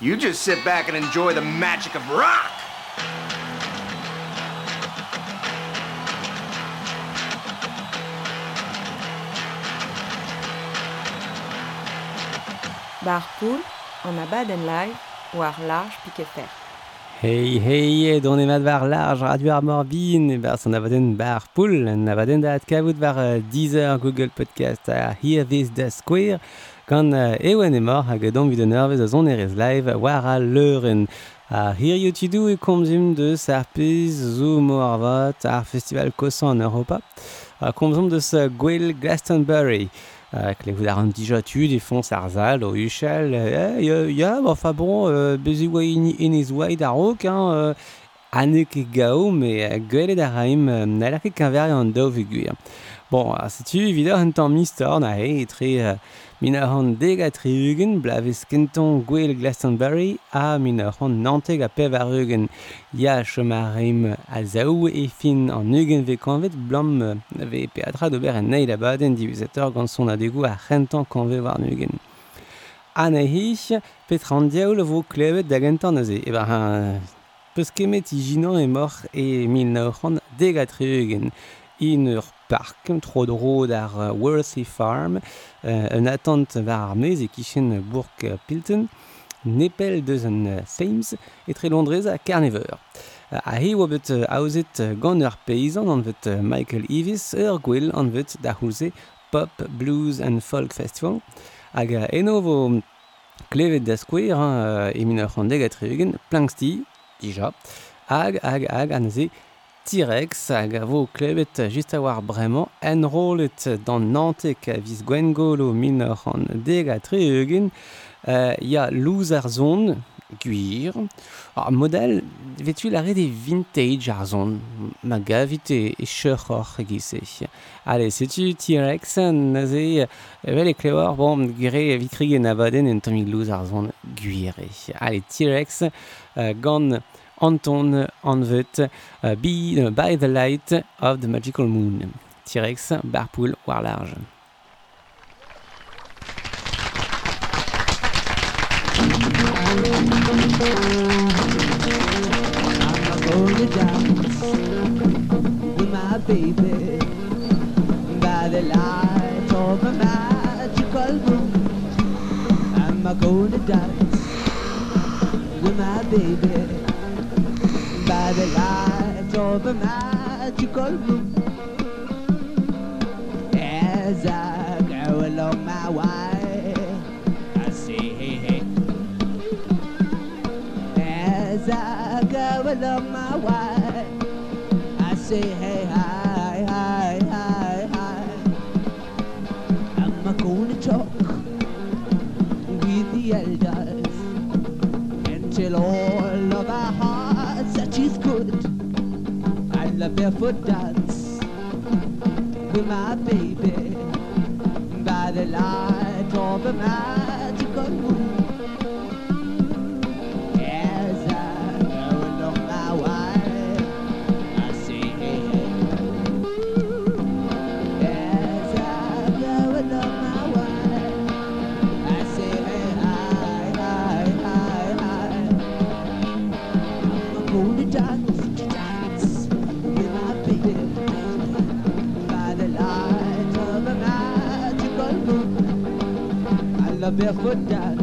You just sit back and enjoy the magic of rock. Bar poul, an abadenn live war large piquet fer. Hey, hey, don e mat war large radio ar morbin, bar son avaden bar poul, en avaden da at kavout war uh, Deezer, Google Podcast, a Hear This The Square, gant ewen emor hag edom vid enervez a zon erez live war a leuren. A hir yo tidou e komzim de ar zo mo ar ar festival kosan en Europa. A komzom deus Gwell Glastonbury. Klevout ar an dijotud e fons ar zal o uchel. Ya, enfin bon, bezi oa enez oa ar ok, hein, ane ket gao, me gwelet a raim n'alak ket kanver an daou Bon, setu, vidor un tamm mistor na he, etre... Min ar c'hant deg a treugen, blavez kenton gwell Glastonbury, a min ar c'hant nanteg a pev ar eugen. Ya chomarem a zaou e fin an eugen ve kanvet, blam ve peatra d'ober en neil abaden divizator gant son adegou a c'hentan kanve war an eugen. An eich, petra an diaoul vo klevet da gentan aze. Eber ha... Peus kemet i jinan e mor e min na deg a treugen. In ur park, tro dro d'ar Worthy Farm, euh, un attent war ar meuz e kichen bourg Pilton, nepel deus an Thames, etre Londrez a Carnever. A he oa bet aozet gant ur peizan an vet Michael Evis, ur gwell an vet da houze Pop, Blues and Folk Festival, hag eno vo klevet da skwer, hein, e min ur c'handeg a treugen, planksti, dija, hag, hag, hag, an ze T-Rex hag a vo klevet just a war bremañ enrolet dan Nantek a viz Gwengolo 1903 eugen euh, ya louz ar zon gwir. Ar model vetu la red e vintage ar zon. Ma gavit e, e cheur or gise ale setu T-Rex naze evel e klewar bon gire vitrig e nabaden en tomig louz ar zon gwir ale T-Rex euh, gant Anton Anvet, uh, be, uh, By the Light of the Magical Moon. T-Rex, Barpool, war large. With my baby by the light of a magical moon. I'm to dance with my baby by the light of a magical moon. As I go along my way, I say hey hey. As I go along my way, I say barefoot dance with my baby by the light of a magical good.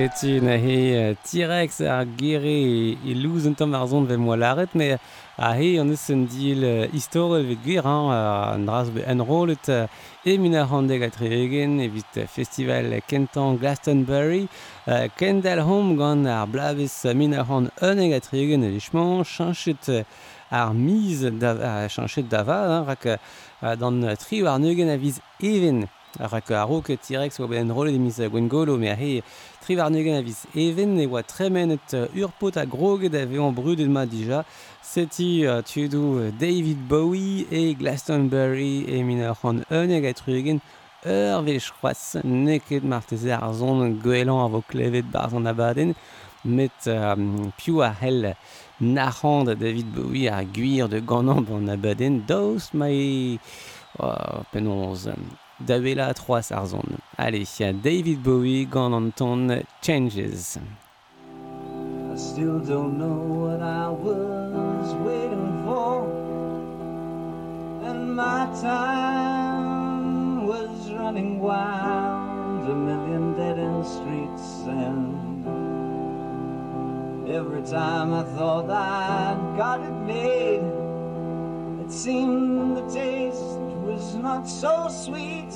setu na he T-Rex ar gere e louz un tamm ar zon ve moa laret, me a he an eus un dil istorel vet gwir, an dras be enrolet e min ar handeg a trevegen evit festival kentan Glastonbury, kendal home gant ar blavez min ar hand uneg a trevegen e lichman, chanchet ar miz da, chanchet dava, rak dan tri war neugen a viz even. Rak a roket T-Rex oa ben rolet e miz Gwengolo, me a he Trivarnegen a viz even e oa tremenet urpot a groget a vean brudet ma dija. Seti uh, du David Bowie e Glastonbury e min ur c'hant euneg a trugen ur vez c'hoaz neket marteze ar zon goelan a vo klevet barzan abaden met um, piou a hel narrand David Bowie ar guir de ganan an abaden daoust mai oh, penonz da vela troas ar zon. Allez, David Bowie an ton Changes. I still don't know what I was waiting for. And my time was running wild, a million dead end streets. And every time I thought I'd got it made, it seemed the taste was not so sweet.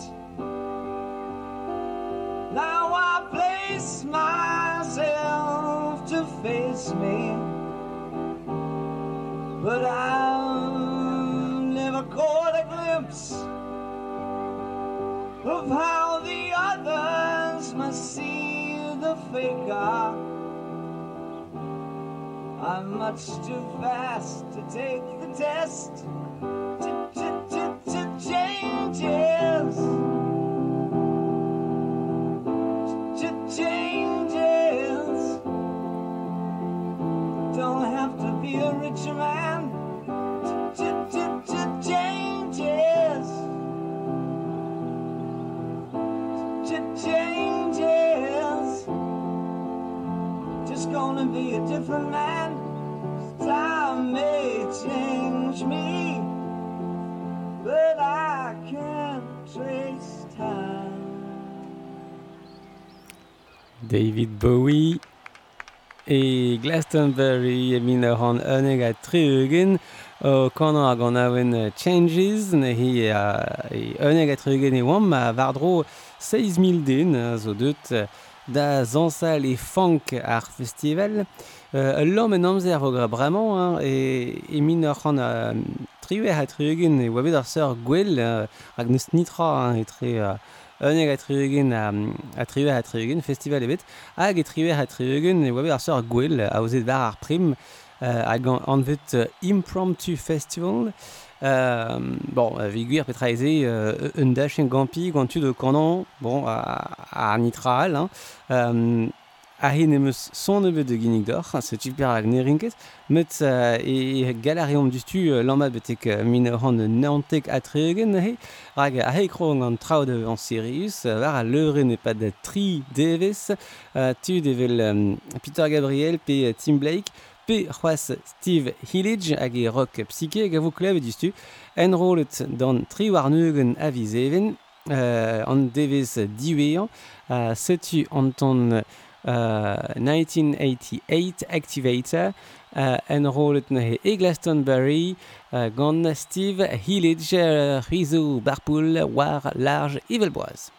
Now I place myself to face me, but I've never caught a glimpse of how the others must see the faker. I'm much too fast to take the test. David Bowie e Glastonbury e min ur an uneg a treugen o kanan a gant aven Changes ne hi a e uneg a treugen e oam ma vardro 6000 den zo deut da zansal e funk ar festival. Euh, l'homme en amzer vogra bremañ hein, e, e min ur an a triwe a treugen e oa bet ar seur gwell hag neus nitra hein, e tre Enek a triugen a, a triuer a triugen, festival ebet, hag e triuer a triugen e oa bet ar seur gwell a ozet var ar prim euh, hag anvet uh, Impromptu Festival. Euh, bon, viguer petra eze uh, un dachin gampi gantu de kanan, bon, a, a nitral, hein, euh, ahin emeus son ebet de ginnig d'or, se tiper hag ne rinket, met uh, e galariom duztu uh, lammat betek uh, min ran naontek atregen, he, hag a hei krog an traoud an Sirius, uh, var a leure ne pa tri deves, uh, tu devel um, Peter Gabriel pe Tim Blake, pe c'hoaz Steve Hillage hag e rock psyche hag a vo klev duztu, en rolet dan tri warneugen vizeven, uh, an devez diwean, uh, setu an ton... Uh, 1988 Activator uh, enrollet ne he Glastonbury uh, gant Steve Hillage uh, rizo barpoul war large evelboise.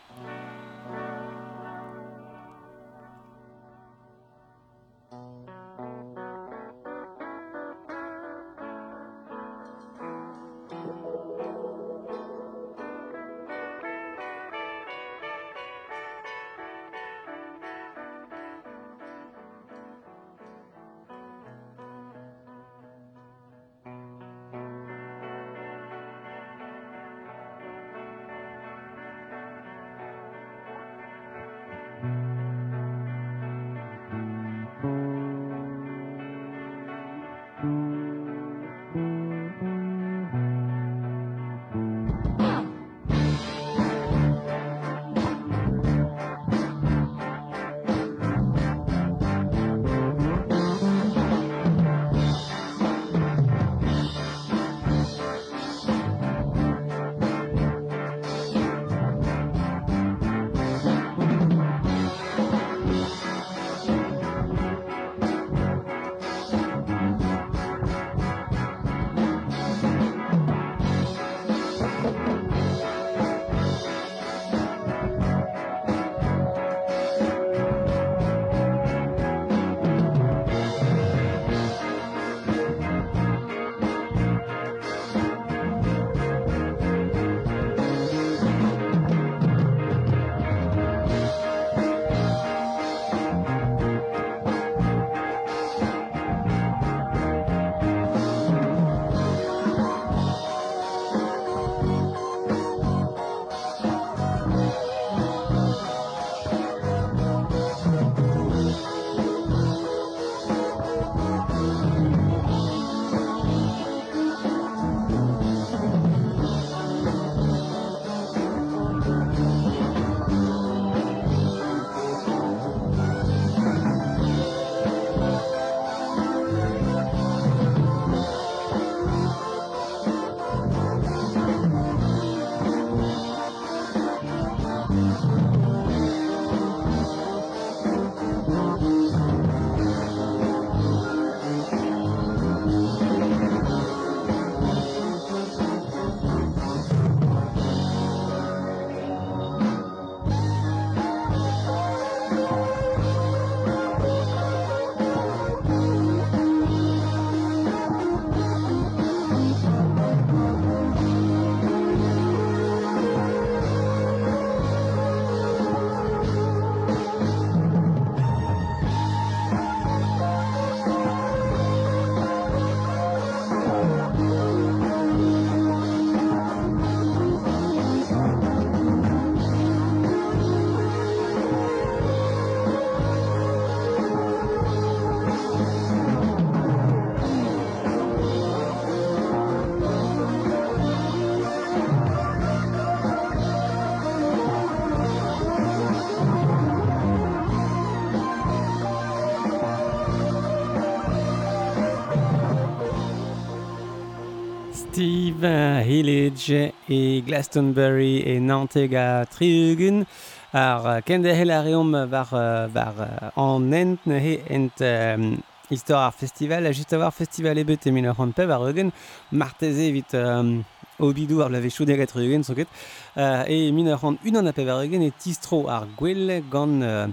Village e Glastonbury e Nanteg a Triugun ar kende hel a reom var, var an ent nehe ent um, istor ar festival. A just a war festival ebet e min ar pev ar eugen. Marteze evit um, obidou ar blave choudiag a Triugun so ket uh, e min ar unan a pev ar eugen e tistro ar gwell gant uh,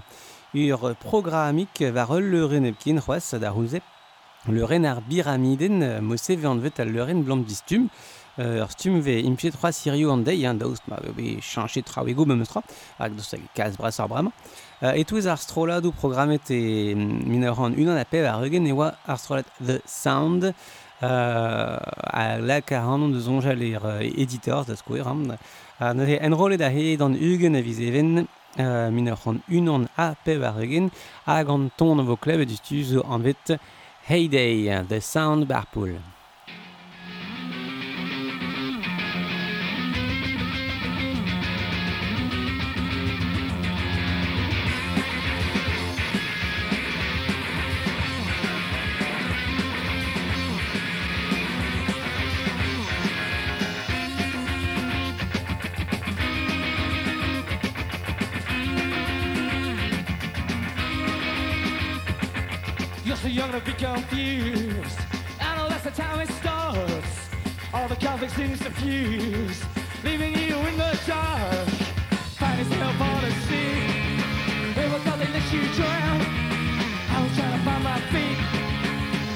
ur programmik var ul leuren epkin c'hoaz da le leuren ar biramiden, mose veant vet al leuren blant bistum. ur stum ve impiet 3 sirio an dei, hein, daoust ma be chanchet trawego me meustra, hag daoust hag kaz bras ar bremañ. Uh, etouz ar strolad ou programmet e mineur an unan a pev ar eugen e oa ar strolad The Sound, euh, a lak a hanon de zonjal er uh, editeurs da skouer. Hein. Uh, ne enrolet a he dan eugen a viz even, euh, mineur an unan a pev ar eugen, hag an ton vo klev e zo an vet Heyday, The Sound Barpool. The seems to fuse, leaving you in the dark. Find yourself on the sea. It was nothing that you drown. I was trying to find my feet.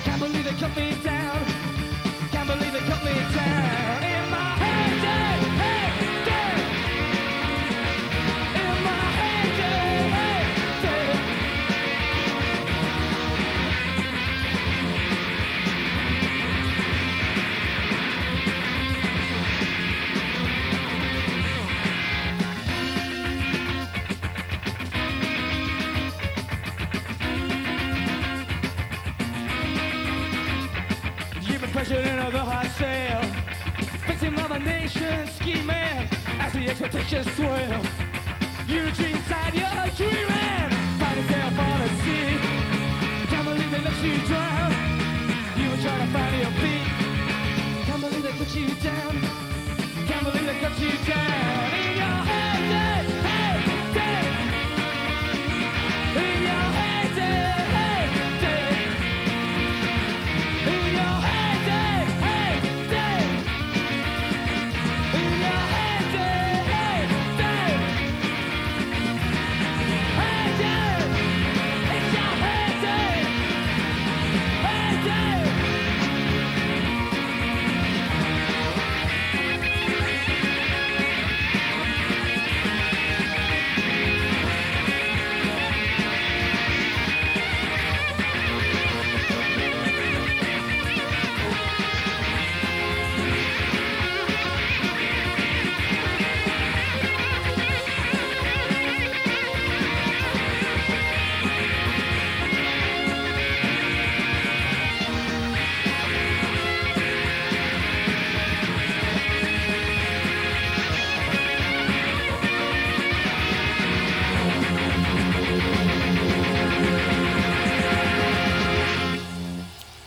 Can't believe they cut me down. Essa textura sua. eu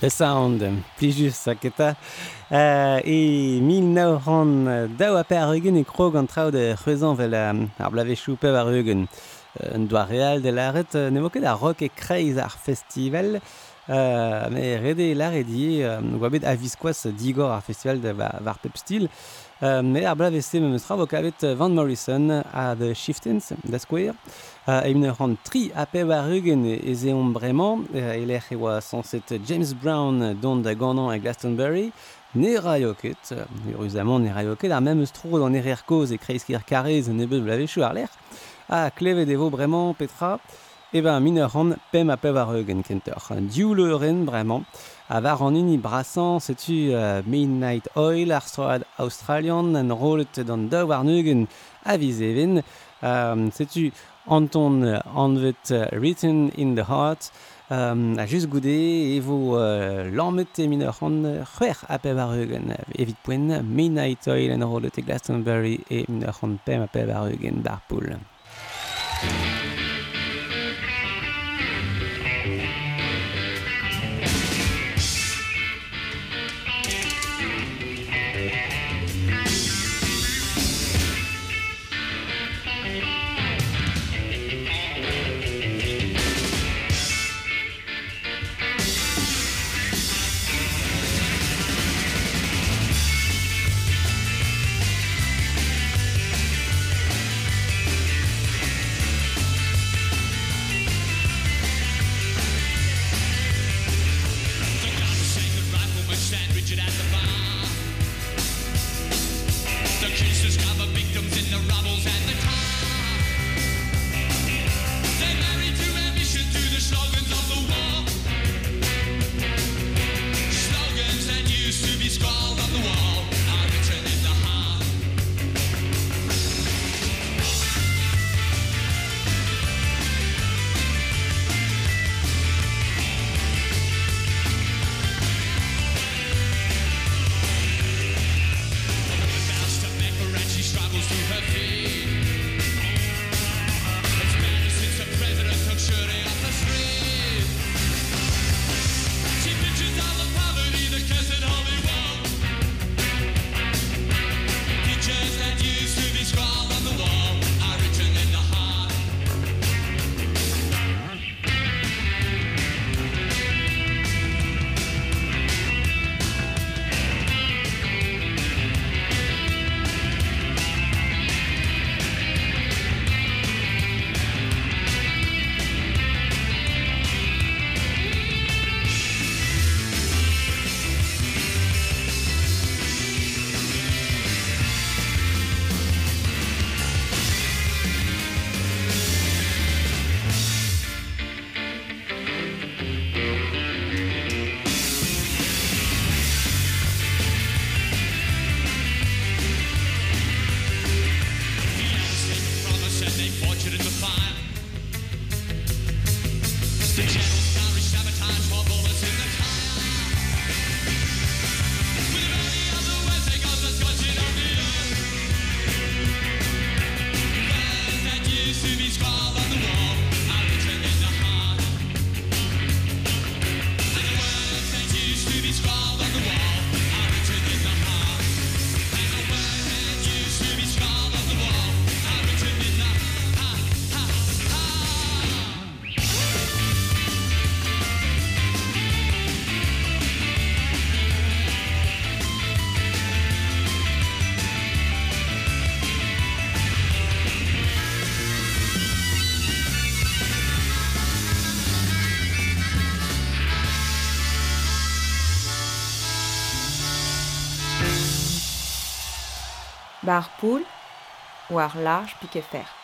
Le Sound, plijus aketa. Uh, e mil nao ran dao a per eugen e krog an traoù de c'hwezan vel um, ar blavechou pev ar eugen. Uh, un doa real de laret, uh, ne moket a rock e kreiz ar festival, uh, me rede e laret die, uh, um, a viskoaz digor ar festival de va, var pep stil, Me ar blav eze memes tra vokavet Van Morrison a The Shiftins, da Square. e Eimne ran tri a pev ar rugen eze on bremañ, eler e oa sanset James Brown dont da ganan a Glastonbury, ne raioket, urusament ne raioket, ar memes tro dan er er koz e kreiskir karez ne beud blavechou ar ler, a klevet evo bremañ petra, e ben min ran pem a pev ar rugen kentor. Diou le bremañ, a var an uni brasan, setu uh, Midnight Oil ar stroad Australian an rolet d'an daou ar neugen a vizeven. Um, setu Anton uh, Anvet uh, Written in the Heart um, a just goude evo uh, lammet e min ur c'hwer a peb ar eugen evit poen Midnight Oil an rolet e Glastonbury e min ur pem a peb ar eugen poul. in the fire Stay barre poule ou large piqué fer.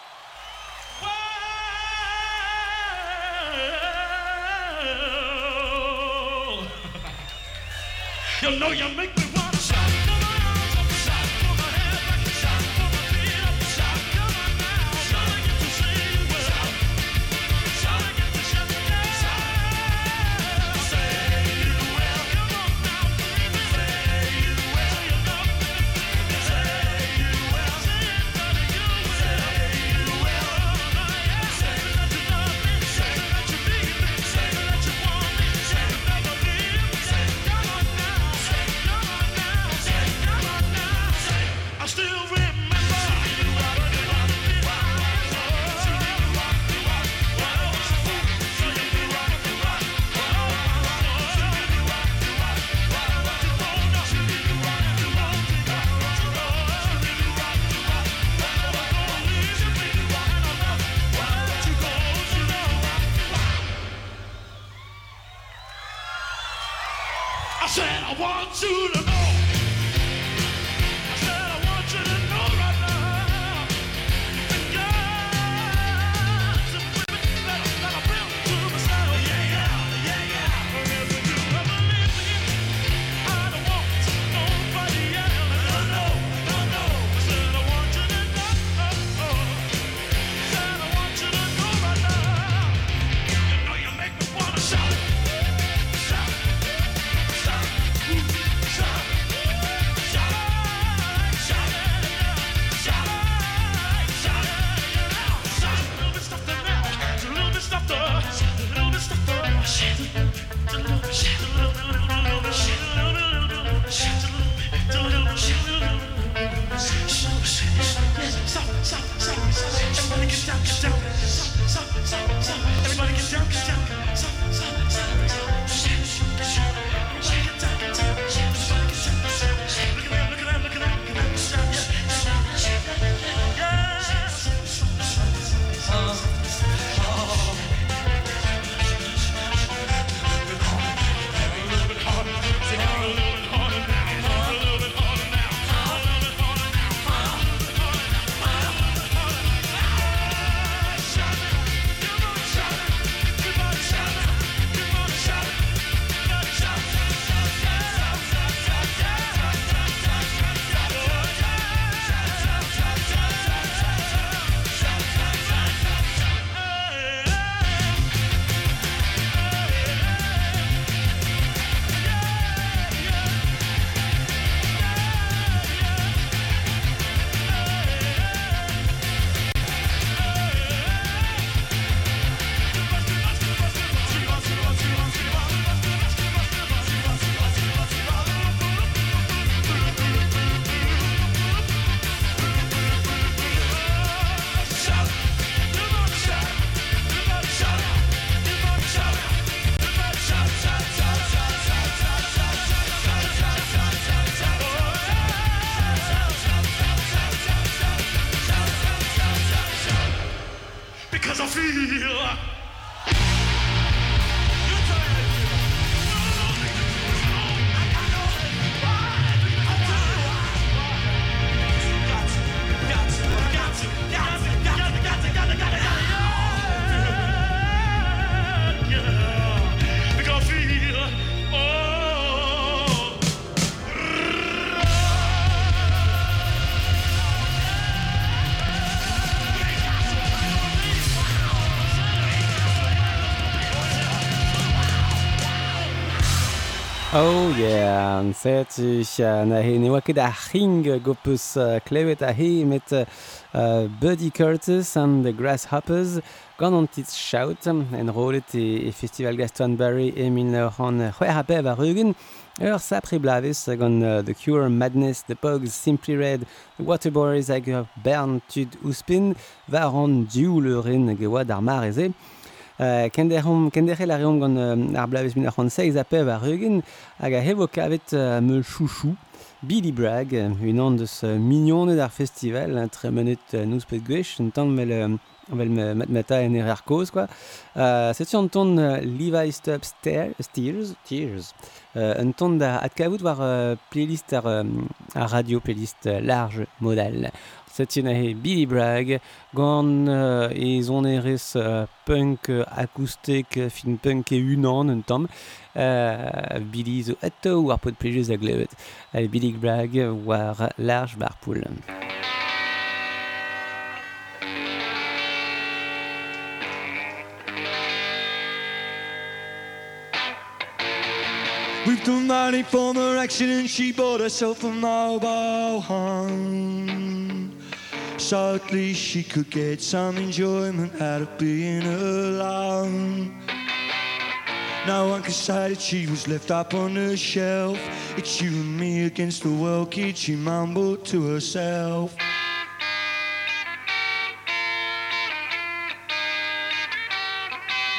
ya an set na he ne waket a ring go peus klevet a he met Buddy Curtis and the Grasshoppers. Gant an tit shout en rolet e, e festival Glastonbury e min an c'hwer ape a rugen. Ur sapre blavis gant uh, The Cure, Madness, The Pogs, Simply Red, The Waterboys hag ur bern tud ouspin var an diou le ren gewad ar mareze Uh, kender hom kender la reom gant uh, ar blavez min ar c'hant seiz a pev ar eugen hag a hevo kavet uh, me chouchou Billy Bragg, une an deus mignonet ar festival, hein, tre menet nous pet gwech, un tant mel um, vel matmata en er ar koz, quoi. Euh, Setu an ton uh, Levi Stubbs Tears, Tears, euh, un ton da atkavout war uh, playlist ar, um, ar radio, playlist large, modal. setin ahe Billy Bragg gant euh, e zon erez punk uh, fin punk e unan un tamm euh, Billy zo eto war pot plejez a glevet uh, Billy Bragg war large barpoul. We've done money for her accident. She bought herself a mobile home. So at least she could get some enjoyment out of being alone. No one could say that she was left up on the shelf. It's you and me against the world, kid, she mumbled to herself.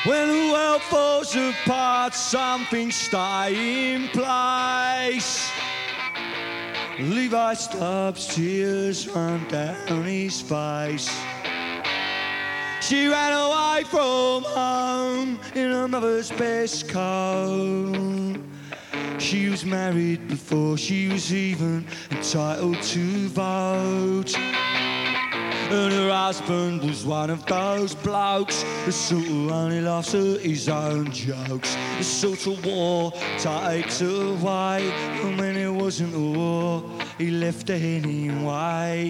When the world falls apart, something stay in place. Levi Stubbs' tears run down his face. She ran away from home in her mother's best coat. She was married before she was even entitled to vote. And her husband was one of those blokes that sort of only laughs at his own jokes. The sort of war takes away. When it wasn't a he left it anyway.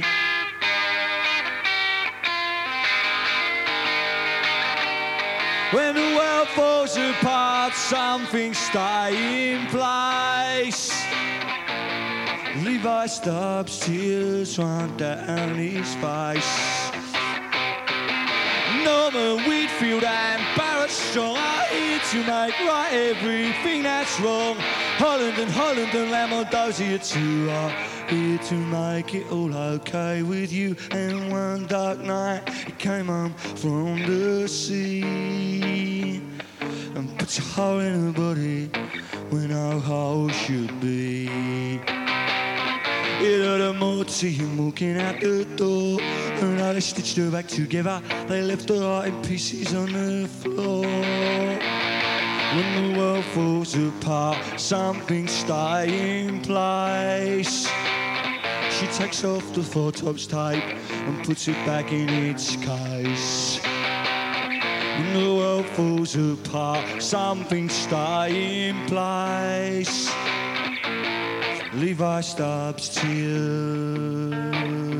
When the world falls apart, something stay in place. Levi Stubbs' tears run down his face. Norman Whitfield and Barrett Strong are here to make right everything that's wrong. Holland and Holland and Lamont Dozier too are here to make it all okay with you. And one dark night, it came home from the sea and put your heart in her body when our hole should be. It had a to see him walking out the door. And how they stitched her back together, they left her heart in pieces on the floor. When the world falls apart, something stay in place. She takes off the four tops tape and puts it back in its case. When the world falls apart, something stay in place. Levi stops tears.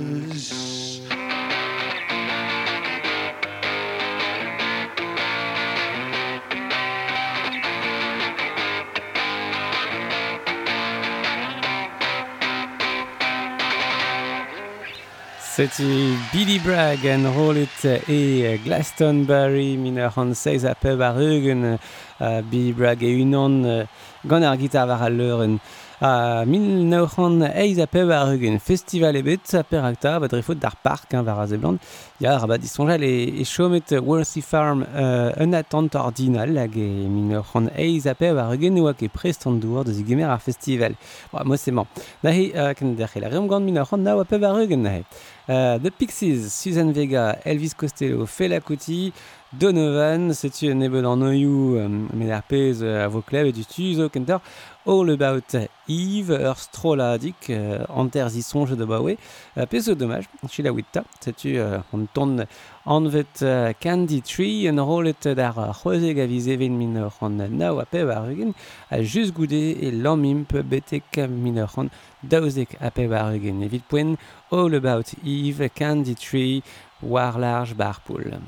Setu Billy Bragg en rolet e Glastonbury min ur an seiz a peb ar eugen uh, Billy Bragg e unan uh, gant ar gitar war al leuren. Uh, min neuran eiz a peb ar eugen festival ebet a per akta bat refot d'ar park hein, var a zeblant ya ar bat disonjal e, e chomet Worthy Farm uh, un attente ordinal hag e min neuran eiz a peb ar eugen oa ket prestant douar deus gemer ar festival. Bon, moi c'est man. Nahe, uh, ken derc'he la reom gant min neuran nao a peb ar eugen nahe. Euh, The Pixies, Susan Vega, Elvis Costello, Fela Kuti, Donovan, c'est Nebel en Noyou, euh, Medarpez, Avoclev euh, et du Tuzo Kenter. All About Eve, ur stroladik, euh, anter zi sonje da bawe, euh, pe zo dommage, chila witta, setu euh, an ton anvet uh, Candy Tree, en rolet d'ar c'hoze gavize min minor an nao ape war eugen, a just goude e lammimp betek minor an daozek ape war eugen. Evit poen All About Eve, Candy Tree, war large bar poul.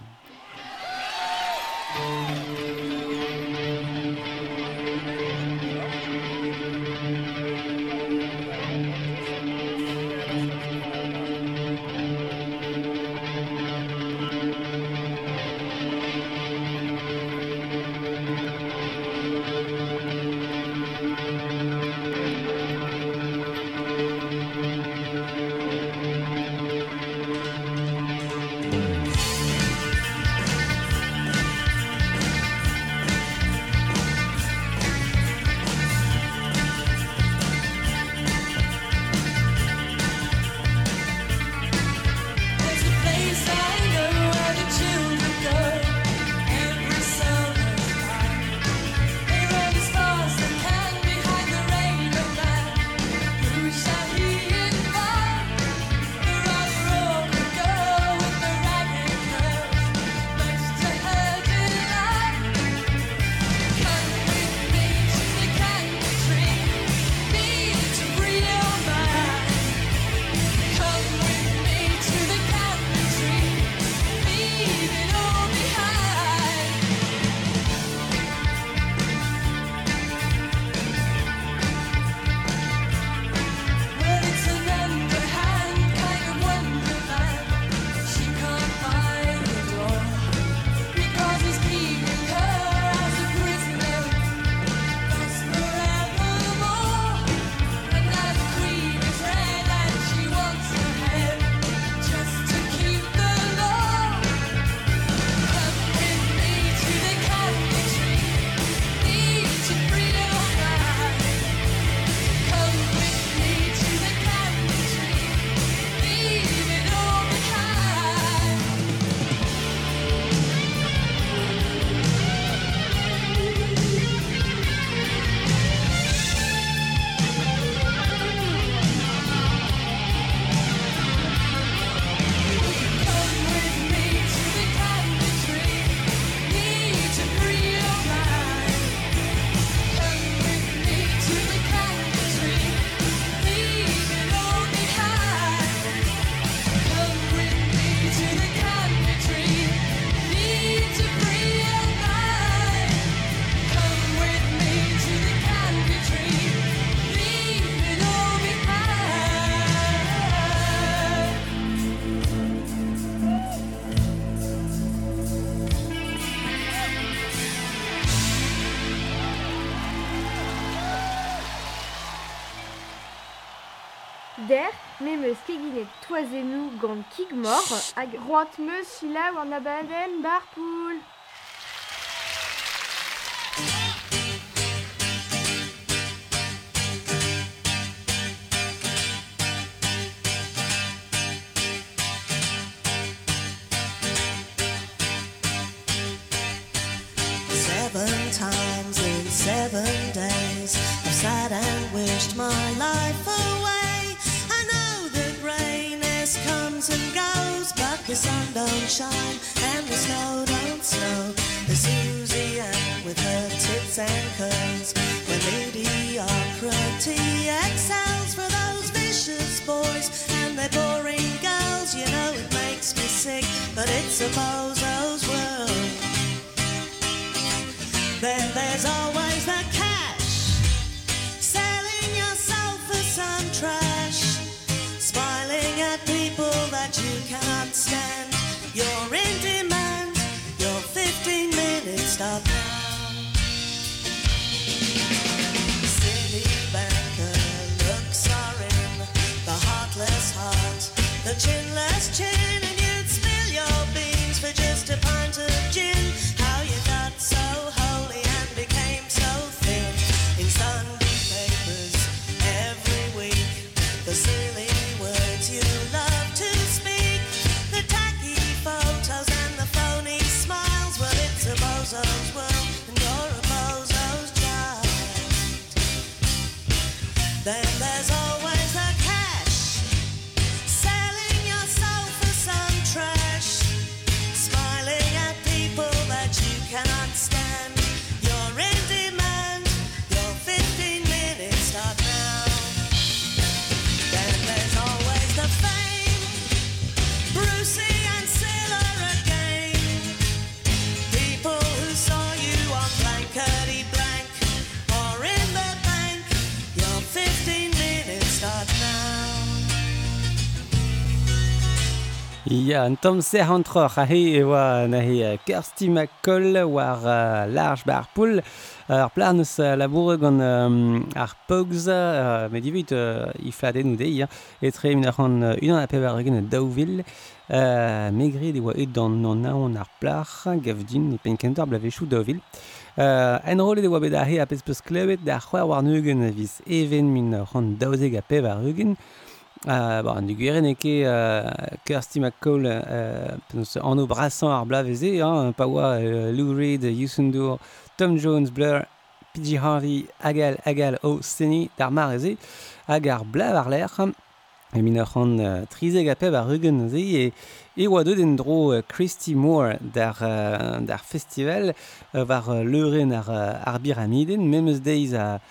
Der, memeus keginet toazenu gant kigmor hag... Roant meus sila war na bar poul. And the snow don't snow. The Susie Ann with her tits and curls, when mediocrity excels for those vicious boys and their boring girls. You know it makes me sick, but it's a bozo's world. Then there's always The chin last chin. Ya, un tom ser an troch a he e oa na he kersti ma war uh, large bar poul. Ar plan eus labour gant um, ar pogs uh, met divit uh, i fladen ou dei e min ar an unan a pevar gen daouvil uh, megre de oa et dan non a on ar plar gav din e pen kentar blavechou daouvil en rolle de oa bet a he a pez peus klevet da c'hoar war neugen vis even min ran daozeg a pevar eugen Uh, bon, du guérin e ke uh, Kirsty McCall uh, an o brassant ar blaveze, hein, pa oa uh, Lou Reed, Yusundur, Tom Jones, Blur, P.G. Harvey, Agal, Agal, O, Seni, d'ar mareze, hag ar blav ar lec'h, e min ur c'hant uh, trizeg a peb ar rugen ze, e, e oa deud en dro uh, Christy Moore d'ar, uh, d'ar festival, uh, var uh, leuren ar, ar biramiden, memes deiz a,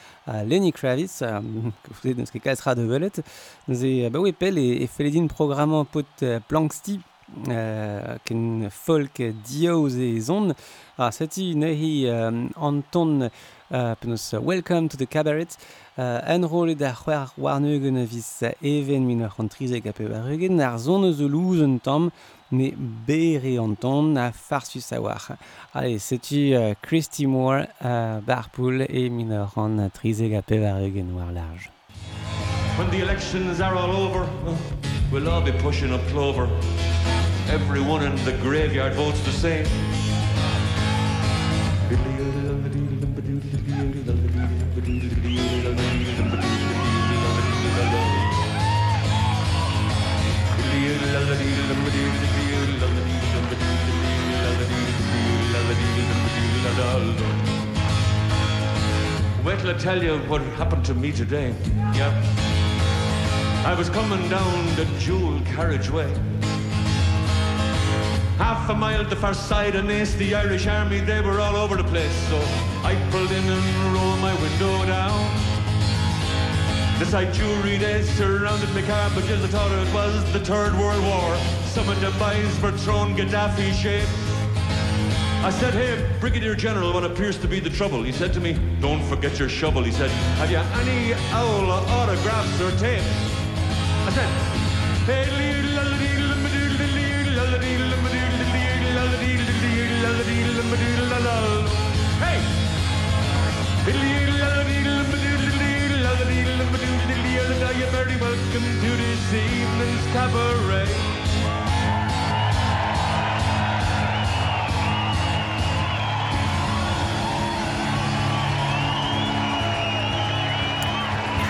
Lenny Kravitz, kouftet neus ket kalz ra de welet, neuze, ba oe pel e, e feledin programmañ pot planksti, Uh, ken folk dioz e zon. A seti nehi um, Anton uh, penos uh, Welcome to the Cabaret uh, enrole da c'hwer warneugen vis even min ar c'hantrize gap e ar zon eus louzen tam mais Berrianton à Farsusawar. Allez, c'est-tu uh, Christy Moore, uh, Barpool et Minoran, euh, Trizegape, Varug et Noir Large? When the elections are all over, we'll all be pushing up clover. Everyone in the graveyard votes the same. I tell you what happened to me today. Yeah. I was coming down the jewel carriageway. Half a mile to the far side and this, the Irish army, they were all over the place. So I pulled in and rolled my window down. The sight jewelry, they surrounded my car, but just I thought it was the Third World War. Some of the boys were throwing Gaddafi shape. I said, hey, Brigadier General, what appears to be the trouble? He said to me, don't forget your shovel. He said, have you any owl autographs or tapes? I said, hey, hey! You're very welcome to the sea. Christy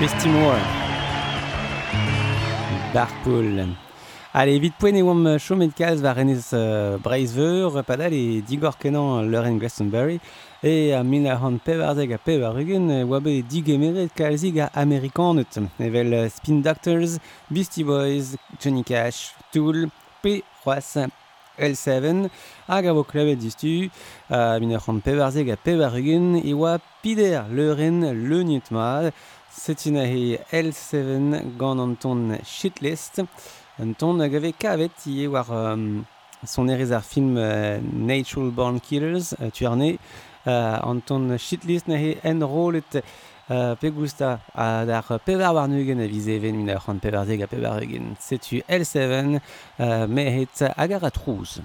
Moore. Barpool. Allez, evit poen e oam chomet kalz va renez uh, breizveur, padal e digor kenan leur Glastonbury, e a min a han pevarzeg a pevarugen e oa bet kalzig a amerikanet, evel Spin Doctors, Beastie Boys, Johnny Cash, Tool, P. Roas, L7 hag a vo klevet distu a min ar c'hant pevarzeg a pevarugen e oa pider leuren leunet ma, Setina he L7 gant an ton shitlist. An ton a gave kavet ie war um, son erez ar film uh, Natural Born Killers, uh, tu arne. Uh, an ton shitlist na he en rolet uh, pegusta uh, dar pevar war nugen a vize even min ar an pevar deg a pevar eugen. Setu L7 uh, mehet agar a trouz.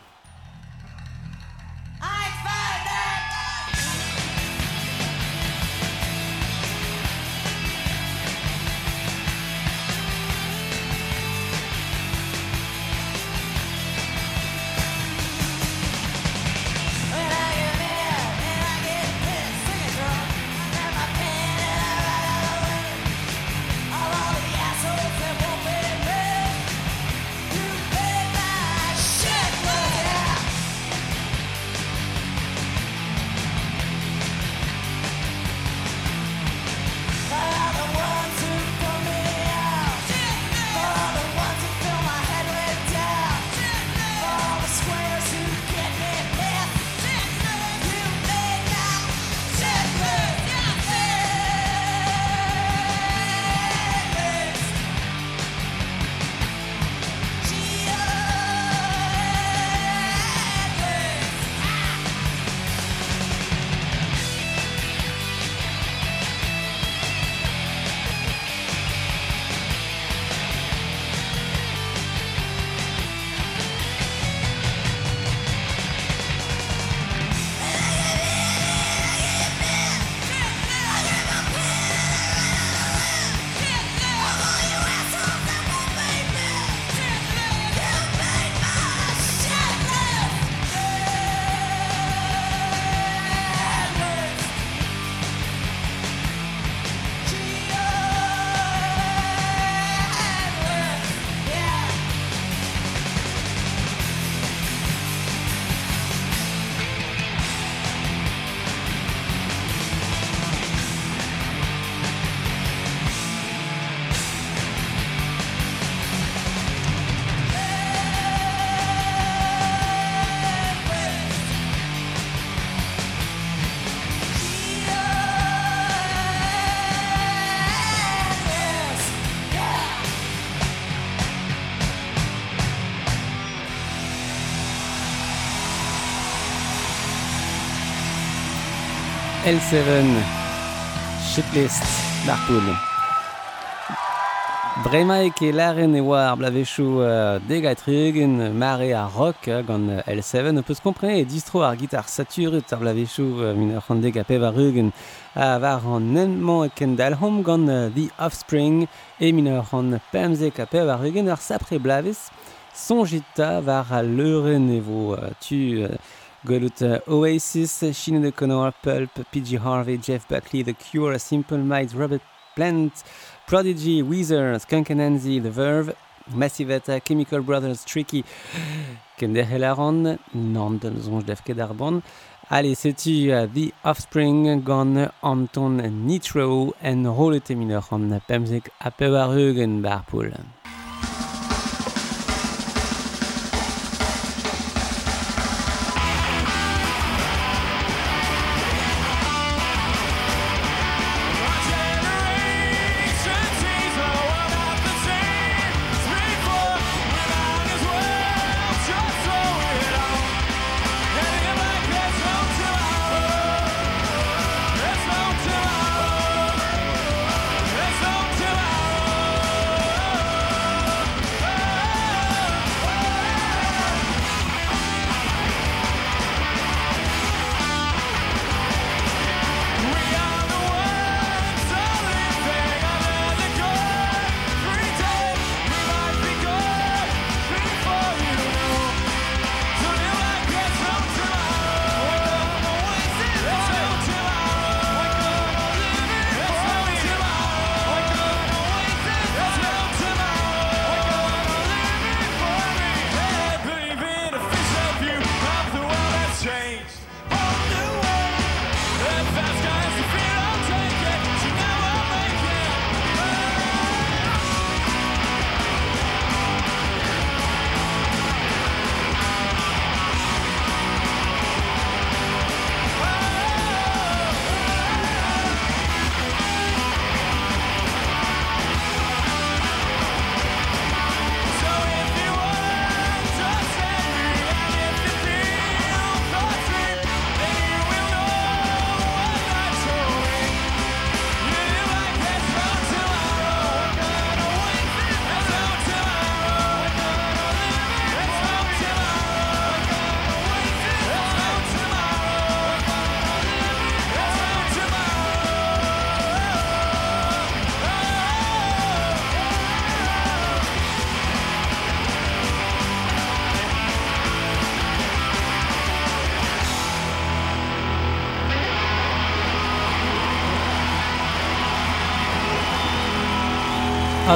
L7 shitlist d'ar poul. Bremaik e laren e oa ar blavechou uh, degat regen mare a rock gant L7 peus komprene e distro ar gitar saturet ar blavechou uh, min ur deg a pev a regen a var an enman ken dalhom gant uh, The Offspring e min ur an pemzek a pev a regen ar sapre blavez sonjita var a leuren e vo uh, tu uh, Gwelout uh, Oasis, Chino de Connor, Pulp, P.G. Harvey, Jeff Buckley, The Cure, Simple Minds, Robert Plant, Prodigy, Weezer, Skunk Anansi, The Verve, Massive Attack, Chemical Brothers, Tricky, Kender Helaron, Nand, Zonj Defke Darban, Allez, c'était uh, The Offspring gant Anton Nitro en rolet emineur an pemzek a pevar eugen.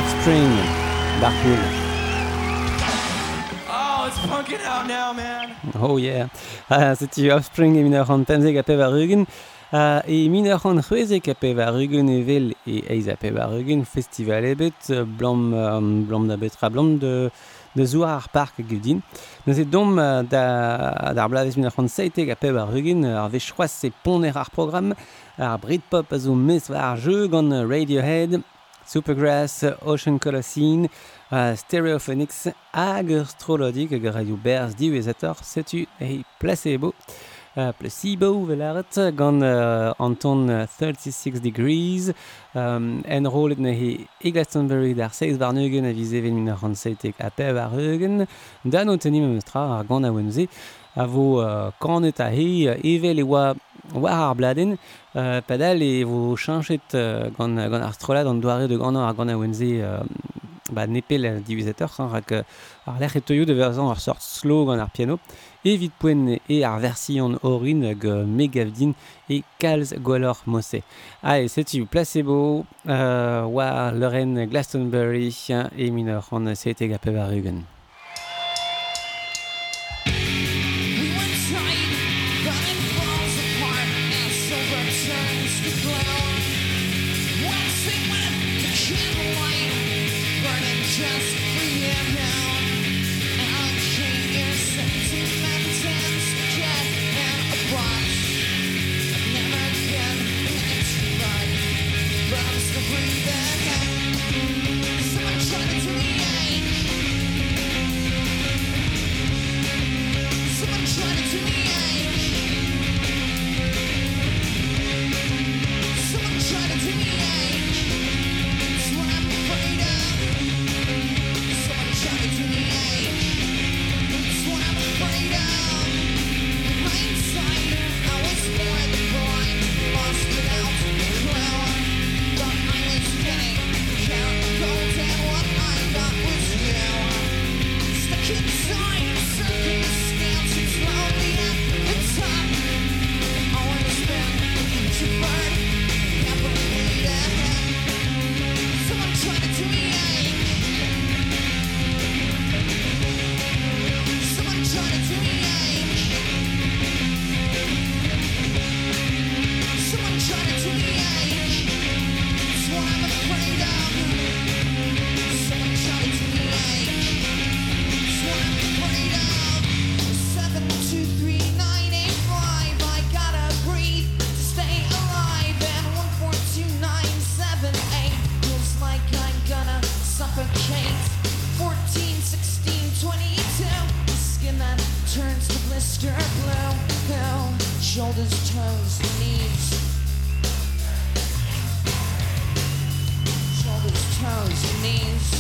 String, Dark Oh, it's punking out now, man. Oh, yeah. Uh, Setu Offspring e minor an pemzeg a pev ar rugen. Uh, e minor an c'hwezeg a pev ar rugen evel e eiz a pev ar rugen festival ebet Bet, blam, um, blam da betra blam de de zoar ar park gudin. Neuze dom da, da d'Ar blavez Mineur ar c'hant seiteg a peb ar rugin ar vez c'hoaz se poner ar programme ar Britpop a zo mes war ar jeu gant Radiohead Supergrass, Ocean Colossine, uh, Stereophonics hag ur strolodik hag radio berz diwezator setu e placebo. Uh, placebo velaret gant uh, Anton uh, 36 Degrees um, en rolet ne he e Glastonbury d'ar 6 war neugen a vize ven min ar ransetek a pev ar eugen da no tenim eus ar gant a wenze a vo uh, kanet a he evel e oa war ar bladen uh, padal e vo chanchet uh, gant, gant ar strolad an doare de gant ar gant a wenze uh, ba nepel a divizateur hein, rak ar lec'h e teuio de verzan ar sort slow gant ar piano. Evit poen e ar versian orin hag megavdin e kalz gwalor mose. Ha e setu placebo uh, war Lauren Glastonbury e minor an sete gape just for you now. Japanese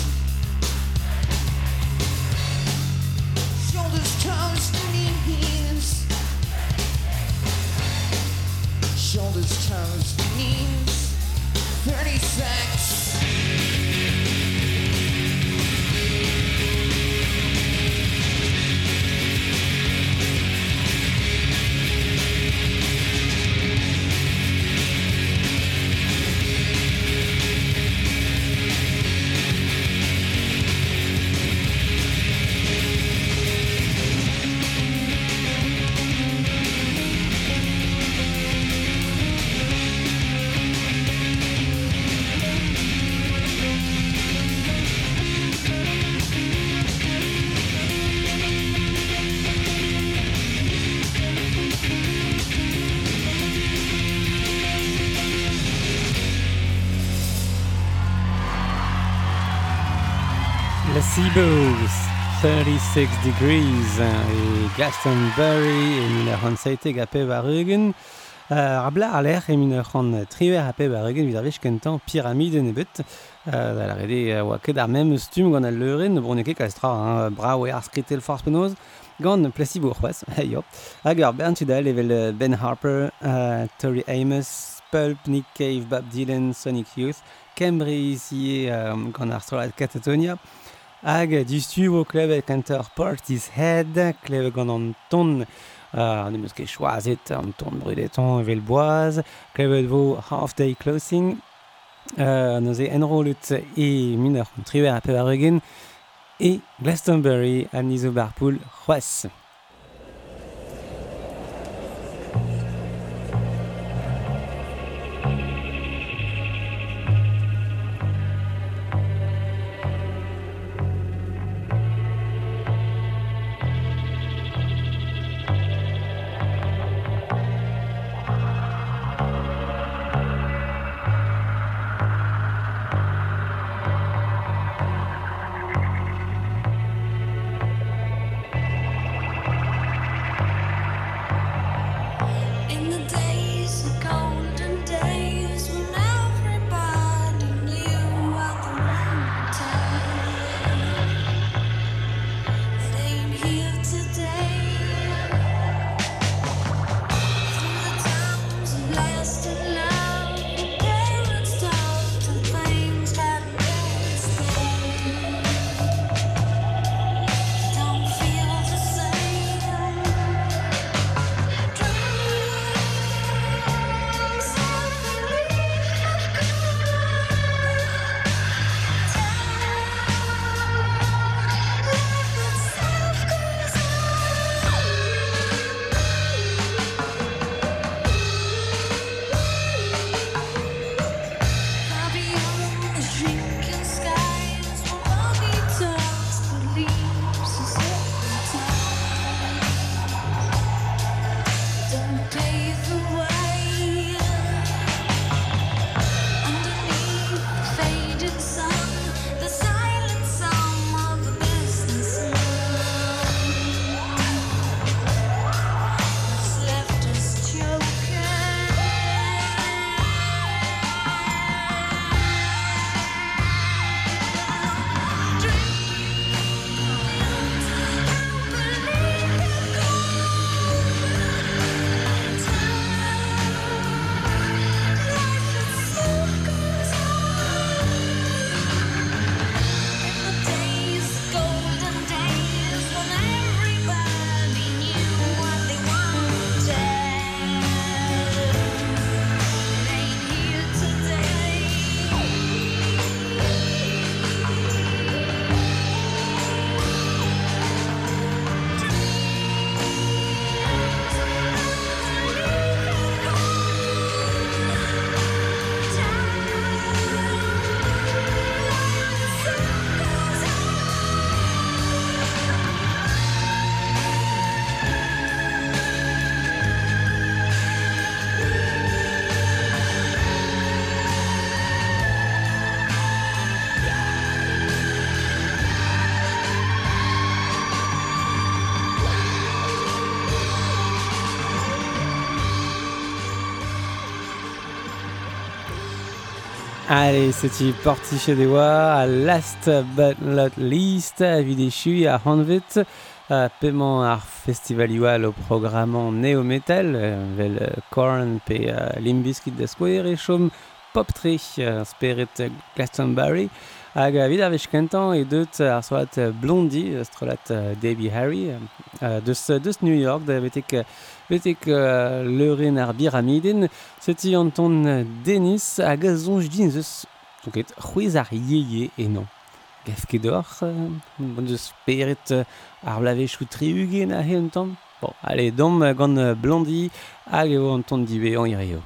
36 Degrees e Glastonbury e min ur c'hant saiteg a pev ar eugen. Uh, ar bla ar lec'h e min ur an triver a pev ar eugen vid ar vech kentan pyramide ne bet. Uh, da la rede oa ket ar mem stum gant al leuren ne brone ket kastra brao e ar skritel force penoz gant plasibo c'hoaz, yo. Hag ur bern tudal evel Ben Harper, uh, Tori Amos, Pulp, Nick Cave, Bob Dylan, Sonic Youth, Cambry, ici, um, gant ar strolad Catatonia, hag distuvo klevet kant ur partis head, klevet gant an ton Uh, ne meus ket choazet an ton brudetan evel boaz, klevet vo half-day closing, uh, neuze enrolet e minor kontriver a pevar eugen, e Glastonbury an izo barpoul c'hoaz. Allez, setu portiche chez des a last but not least, a videchu a hanvet, a paiement ar festival Iwal o programmant neo-metal, vel Korn pe uh, Limbiskit da Square e chom pop tre uh, speret Glastonbury, hag a vid ar vech kentan e deut ar soat strolat uh, Debbie Harry, deus, deus New York, da vetek betek uh, leuren ar biramiden, seti an ton Denis hag a zonj din zeus, donket, c'hwez ar yeye enan. Gaf ket d'or, euh, bon zeus peret uh, ar blavech ou triugen a he an ton. Bon, allez, dom gant blandi hag eo an ton dibean ireo.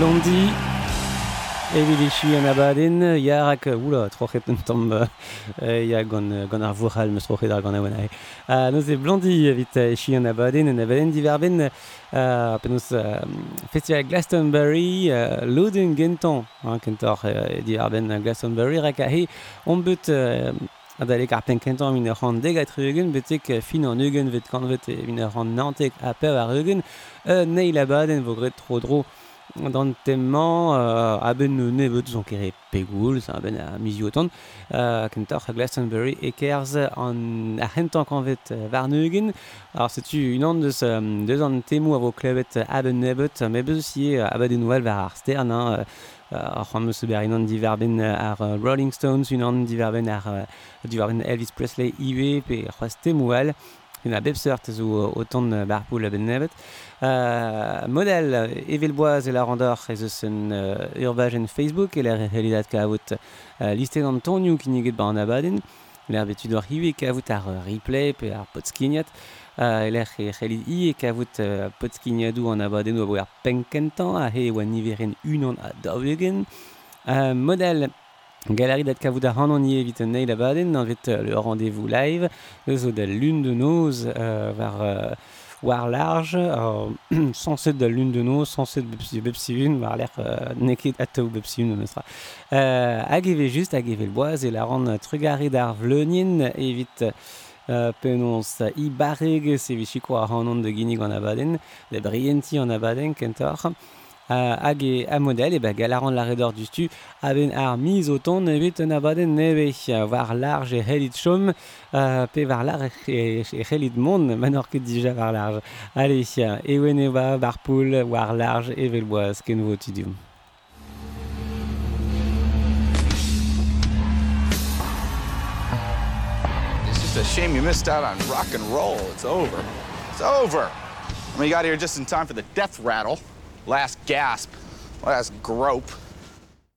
Blondie, Evit echu an abadenn, yarak, oula, trochet un tamm, ya gant, gant ar vourhal, meus trochet ar gant a oanai. Uh, noz e blandi evit echu an abadenn, an abadenn diverben, uh, penaos uh, festival Glastonbury, uh, loden gentan, hein, kentor uh, diverben Glastonbury, rak a he, on bet... Uh, Adalek ar penkentan min ur c'hant deg a treugen, betek fin an eugen vet kanvet e min ur c'hant nantek a pev ar eugen, euh, neil abadenn, vogret tro dro, D'an temman euh, a-benn nebeut zon kere pegoul, zan a-benn a mizio etan, euh, kentor a Glastonbury e kerz an a hentan kanvet varneugen. Alors, setu unan deus, um, deus an temou a vo klevet a-benn nebeut, me beus si a-benn nouel var ar stern, hein, ar c'hoant meus ober unan diverben ar Rolling Stones, unan diverben ar diverben Elvis Presley iwe, pe c'hoaz temoual. ma bep seurt zo otan bar poul a ben nebet. Euh, model evel boaz e la randor ez eus un uh, urvajen Facebook e la realidat ka avot uh, listet an tonioù kinyeget ba an abaden. L'er betu d'or hiwe ka avot ar replay pe ar potskignat. Uh, e l'er e c'hellit i e ka avot uh, potskignadou an abaden oa ar penkentan a he oa niveren unan a davegen. Uh, model Galerie dat kavout ar an an evit an eil abaden, an vet le rendez-vous live, zo da lune de noz euh, var... Euh, war large euh, sanset da lun de noz, sanset bepsi bepsi un war l'air euh, neket atau bepsi un nostra euh, hag eve just hag eve boaz e la ran trugare d'ar vleunin evit euh, penons i barreg se vichiko ar hanon de ginig an abaden le brienti an abaden kentor Hag a model, e ba galaran la redor du stu, a ben ar miz o ton evit un abaden neve, war large e helit chom, uh, pe war large e, e helit mon, manor ket dija war large. Allez, e oen e ba bar poul, war large e vel boaz, ken vo tidium. It's a shame you missed out on rock and roll. It's over. It's over. I mean, you got here just in time for the death rattle. Last gasp. Last grope.